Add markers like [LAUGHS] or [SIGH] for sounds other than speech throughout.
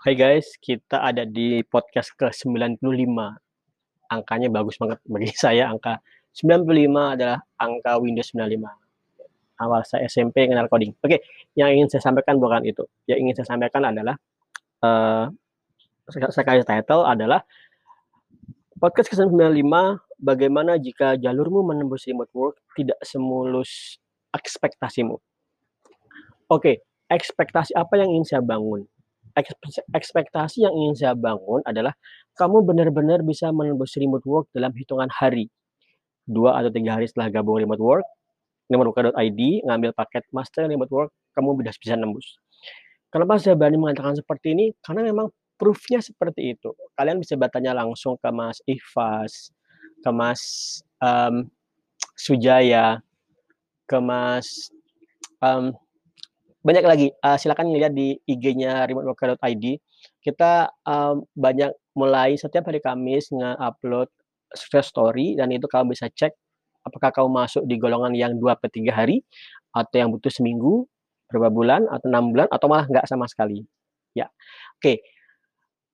Hai guys, kita ada di podcast ke-95. Angkanya bagus banget bagi [LAUGHS] saya, angka 95 adalah angka Windows 95. Awal saya SMP kenal coding. Oke, yang ingin saya sampaikan bukan itu. Yang ingin saya sampaikan adalah, uh, saya kasih title adalah podcast ke-95, bagaimana jika jalurmu menembus remote work tidak semulus ekspektasimu. Oke, ekspektasi apa yang ingin saya bangun? Ekspektasi yang ingin saya bangun adalah kamu benar-benar bisa menembus remote work dalam hitungan hari. Dua atau tiga hari setelah gabung remote work, remoteworker.id, ngambil paket master remote work, kamu bisa bisa nembus. Kenapa saya berani mengatakan seperti ini? Karena memang proofnya seperti itu. Kalian bisa bertanya langsung ke Mas Ifas, ke Mas um, Sujaya, ke Mas um, banyak lagi, uh, silakan lihat di IG-nya remoteworker.id. Kita, um, banyak mulai setiap hari Kamis nge-upload success story dan itu kamu bisa cek apakah kamu masuk di golongan yang 2 per 3 hari, atau yang butuh seminggu, berapa bulan, atau 6 bulan, atau malah nggak sama sekali. Ya, oke.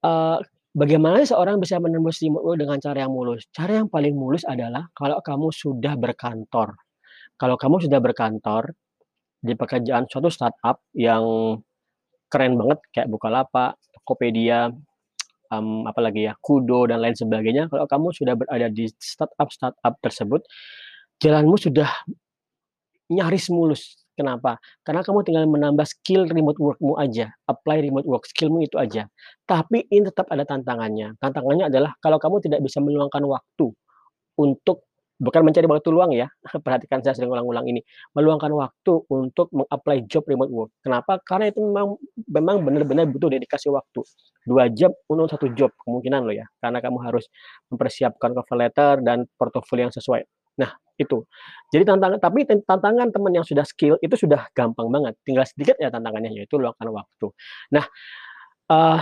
Uh, bagaimana seorang bisa menembus remote work dengan cara yang mulus? Cara yang paling mulus adalah kalau kamu sudah berkantor. Kalau kamu sudah berkantor di pekerjaan suatu startup yang keren banget kayak Bukalapak, Tokopedia, um, apalagi ya, Kudo dan lain sebagainya, kalau kamu sudah berada di startup-startup tersebut, jalanmu sudah nyaris mulus. Kenapa? Karena kamu tinggal menambah skill remote workmu aja, apply remote work skillmu itu aja. Tapi ini tetap ada tantangannya. Tantangannya adalah kalau kamu tidak bisa meluangkan waktu untuk Bukan mencari waktu luang ya, [LAUGHS] perhatikan saya sering ulang-ulang ini, meluangkan waktu untuk meng-apply job remote work. Kenapa? Karena itu memang memang benar-benar butuh dedikasi waktu. Dua jam untuk satu job kemungkinan loh ya, karena kamu harus mempersiapkan cover letter dan portofolio yang sesuai. Nah, itu. Jadi tantangan tapi tantangan teman yang sudah skill itu sudah gampang banget, tinggal sedikit ya tantangannya, yaitu luangkan waktu. Nah, uh,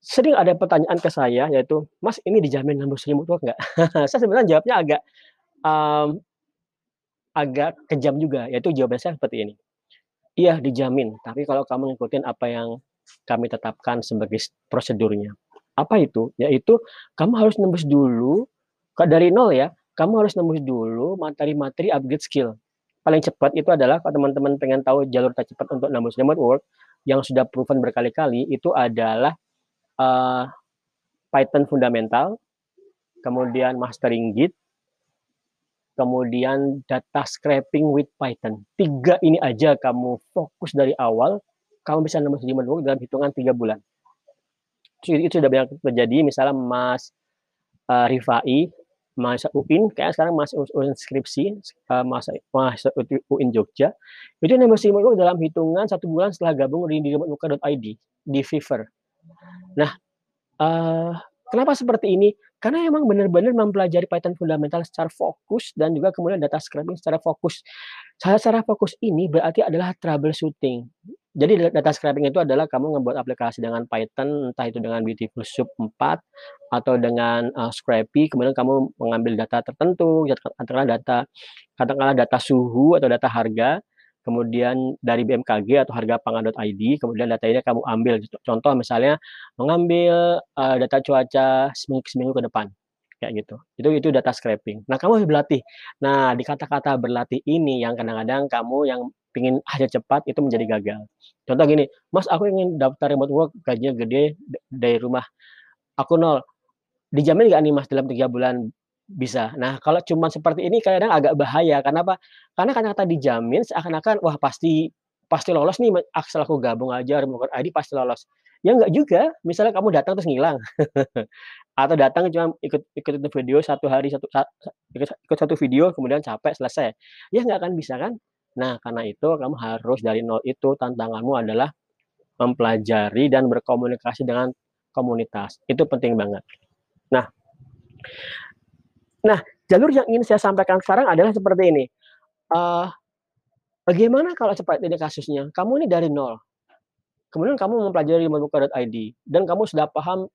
Sering ada pertanyaan ke saya yaitu, "Mas ini dijamin nembus remote work nggak?" [LAUGHS] Saya sebenarnya jawabnya agak, um, agak kejam juga, yaitu jawaban saya seperti ini, "Iya dijamin, tapi kalau kamu ngikutin apa yang kami tetapkan sebagai prosedurnya." Apa itu? Yaitu kamu harus nembus dulu, dari nol ya, kamu harus nembus dulu materi-materi upgrade skill. Paling cepat itu adalah kalau teman-teman pengen tahu jalur tercepat untuk nembus remote work, yang sudah proven berkali-kali, itu adalah uh, Python fundamental, kemudian mastering Git, kemudian data scraping with Python. Tiga ini aja kamu fokus dari awal, kamu bisa nembus di work dalam hitungan tiga bulan. Itu, sudah banyak terjadi, misalnya Mas uh, Rifai, Mas UIN, kayak sekarang Mas UIN skripsi, uh, Mas, Mas UIN Jogja, itu nembus di work dalam hitungan satu bulan setelah gabung di remoteworker.id, di Fiverr. Nah, uh, kenapa seperti ini? Karena emang benar-benar mempelajari Python fundamental secara fokus dan juga kemudian data scraping secara fokus. Cara secara fokus ini berarti adalah troubleshooting. Jadi data scraping itu adalah kamu membuat aplikasi dengan Python, entah itu dengan Beautiful Soup 4 atau dengan uh, Scrappy, kemudian kamu mengambil data tertentu, katakanlah data katakanlah data suhu atau data harga, kemudian dari BMKG atau harga pangan.id, kemudian data ini kamu ambil. Contoh misalnya mengambil uh, data cuaca seminggu, seminggu ke depan, kayak gitu. Itu itu data scraping. Nah kamu harus berlatih. Nah di kata-kata berlatih ini yang kadang-kadang kamu yang ingin hasil cepat itu menjadi gagal. Contoh gini, Mas aku ingin daftar remote work gajinya gede dari rumah. Aku nol. Dijamin nggak nih Mas dalam tiga bulan bisa. Nah, kalau cuma seperti ini kadang agak bahaya, karena apa? Karena kata-kata dijamin seakan-akan, wah pasti pasti lolos nih asal aku gabung aja remote ID pasti lolos. Ya enggak juga, misalnya kamu datang terus ngilang. [LAUGHS] Atau datang cuma ikut ikut video satu hari satu ikut, ikut satu video kemudian capek selesai. Ya nggak akan bisa kan? Nah, karena itu kamu harus dari nol itu tantanganmu adalah mempelajari dan berkomunikasi dengan komunitas. Itu penting banget. Nah, Nah, jalur yang ingin saya sampaikan sekarang adalah seperti ini. Uh, bagaimana kalau seperti ini kasusnya? Kamu ini dari nol. Kemudian kamu mempelajari membuka.id dan kamu sudah paham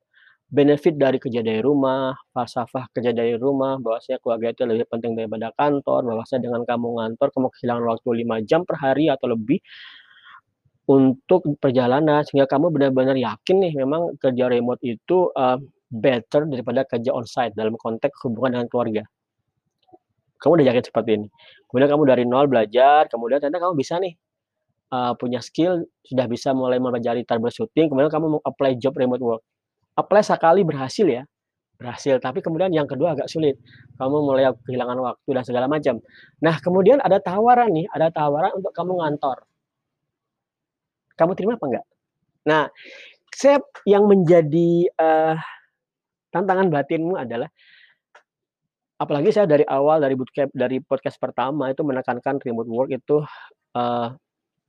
benefit dari kerja dari rumah, falsafah kerja dari rumah, bahwasanya keluarga itu lebih penting daripada kantor, bahwasanya dengan kamu ngantor kamu kehilangan waktu 5 jam per hari atau lebih. untuk perjalanan sehingga kamu benar-benar yakin nih memang kerja remote itu, uh, better daripada kerja onsite dalam konteks hubungan dengan keluarga. Kamu udah yakin seperti ini. Kemudian kamu dari nol belajar, kemudian ternyata kamu bisa nih, uh, punya skill, sudah bisa mulai mempelajari troubleshooting, kemudian kamu mau apply job remote work. Apply sekali berhasil ya, berhasil, tapi kemudian yang kedua agak sulit. Kamu mulai kehilangan waktu dan segala macam. Nah, kemudian ada tawaran nih, ada tawaran untuk kamu ngantor. Kamu terima apa enggak? Nah, saya yang menjadi, uh, tantangan batinmu adalah apalagi saya dari awal dari bootcamp dari podcast pertama itu menekankan remote work itu, uh,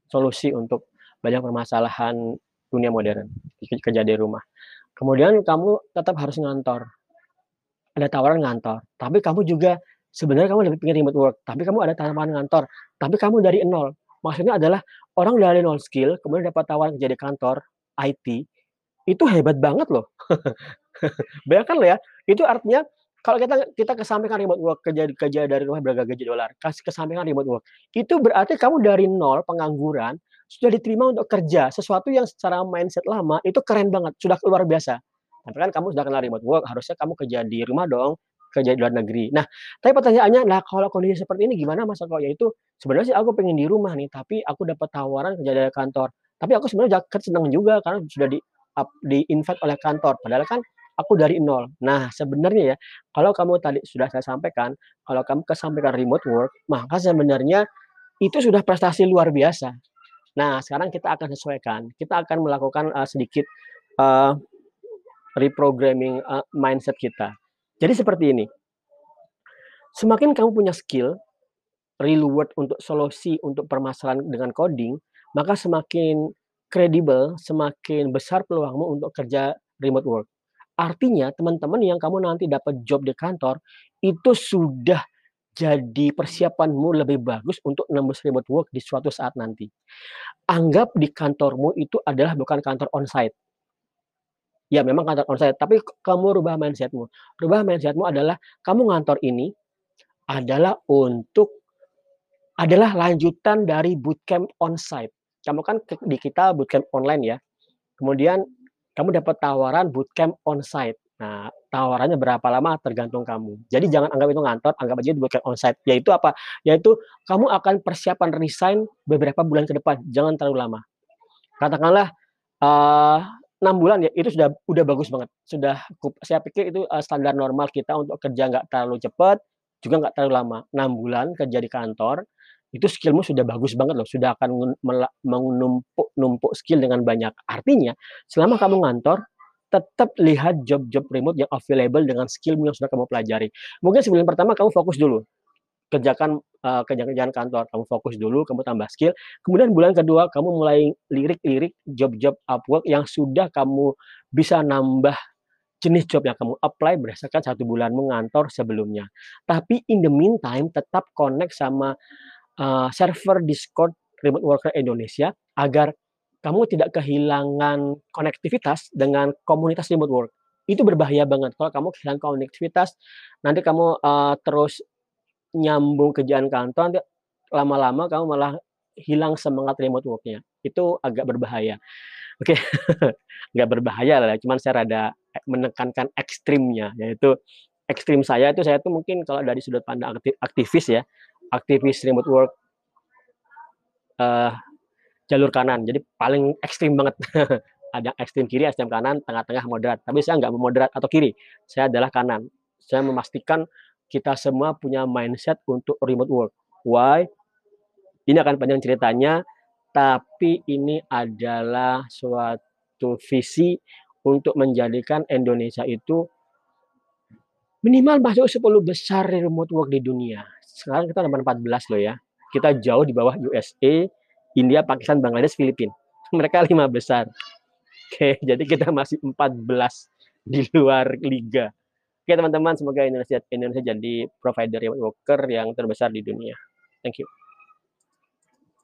solusi untuk banyak permasalahan dunia modern, kerja dari rumah. Kemudian kamu tetap harus ngantor. Ada tawaran ngantor, tapi kamu juga sebenarnya kamu lebih pengen remote work, tapi kamu ada tawaran ngantor, tapi kamu dari nol. Maksudnya adalah orang dari nol skill, kemudian dapat tawaran kerja di kantor IT, itu hebat banget loh. [LAUGHS] Bayangkan loh ya, itu artinya kalau kita kita kesampingkan remote work, kerja kerja dari rumah bergaji dolar, kasih kesampingkan remote work, itu berarti kamu dari nol pengangguran, sudah diterima untuk kerja, sesuatu yang secara mindset lama itu keren banget, sudah luar biasa. Tapi kan kamu sudah kenal remote work, harusnya kamu kerja di rumah dong, kerja di luar negeri. Nah, tapi pertanyaannya, nah kalau kondisi seperti ini gimana Mas Eko? Yaitu sebenarnya sih aku pengen di rumah nih, tapi aku dapat tawaran kerja dari kantor. Tapi aku sebenarnya senang juga karena sudah di di invite oleh kantor. Padahal kan aku dari nol. Nah, sebenarnya ya, kalau kamu tadi sudah saya sampaikan, kalau kamu kesampaikan remote work, maka sebenarnya itu sudah prestasi luar biasa. Nah, sekarang kita akan sesuaikan. Kita akan melakukan uh, sedikit uh, reprogramming uh, mindset kita. Jadi seperti ini. Semakin kamu punya skill, real world untuk solusi untuk permasalahan dengan coding, maka semakin kredibel, semakin besar peluangmu untuk kerja remote work. Artinya teman-teman yang kamu nanti dapat job di kantor, itu sudah jadi persiapanmu lebih bagus untuk nembus remote work di suatu saat nanti. Anggap di kantormu itu adalah bukan kantor onsite. Ya memang kantor onsite, tapi kamu rubah mindsetmu. Rubah mindsetmu adalah kamu ngantor ini adalah untuk adalah lanjutan dari bootcamp onsite. Kamu kan di kita bootcamp online ya. Kemudian kamu dapat tawaran bootcamp onsite. Nah, tawarannya berapa lama tergantung kamu. Jadi jangan anggap itu ngantor, anggap aja itu bootcamp onsite. Yaitu apa? Yaitu kamu akan persiapan resign beberapa bulan ke depan, jangan terlalu lama. Katakanlah uh, 6 bulan ya, itu sudah udah bagus banget. Sudah saya pikir itu uh, standar normal kita untuk kerja nggak terlalu cepat, juga nggak terlalu lama. 6 bulan kerja di kantor, itu skillmu sudah bagus banget loh, sudah akan menumpuk-numpuk skill dengan banyak. Artinya, selama kamu ngantor, tetap lihat job-job remote yang available dengan skillmu yang sudah kamu pelajari. Mungkin sebelum pertama kamu fokus dulu, kerjakan uh, kerjaan-kerjaan kantor, kamu fokus dulu, kamu tambah skill. Kemudian bulan kedua kamu mulai lirik-lirik job-job Upwork yang sudah kamu bisa nambah jenis job yang kamu apply berdasarkan satu bulan mengantor sebelumnya. Tapi in the meantime tetap connect sama uh, server Discord Remote Worker Indonesia agar kamu tidak kehilangan konektivitas dengan komunitas remote work. Itu berbahaya banget kalau kamu kehilangan konektivitas, nanti kamu uh, terus nyambung kerjaan kantor, nanti lama-lama kamu malah hilang semangat remote work-nya. Itu agak berbahaya. Oke, okay. [LAUGHS] nggak berbahaya lah, cuman saya rada menekankan ekstrimnya, yaitu ekstrim saya itu saya tuh mungkin kalau dari sudut pandang aktivis ya, aktivis remote work uh, jalur kanan. Jadi paling ekstrim banget. [LAUGHS] Ada ekstrim kiri, ekstrim kanan, tengah-tengah moderat. Tapi saya nggak moderat atau kiri. Saya adalah kanan. Saya memastikan kita semua punya mindset untuk remote work. Why? Ini akan panjang ceritanya, tapi ini adalah suatu visi untuk menjadikan Indonesia itu minimal masuk 10 besar remote work di dunia sekarang kita nomor 14 loh ya. Kita jauh di bawah USA, India, Pakistan, Bangladesh, Filipina. [LAUGHS] Mereka lima besar. Oke, [LAUGHS] jadi kita masih 14 di luar liga. Oke teman-teman, semoga Indonesia Indonesia jadi provider worker yang terbesar di dunia. Thank you.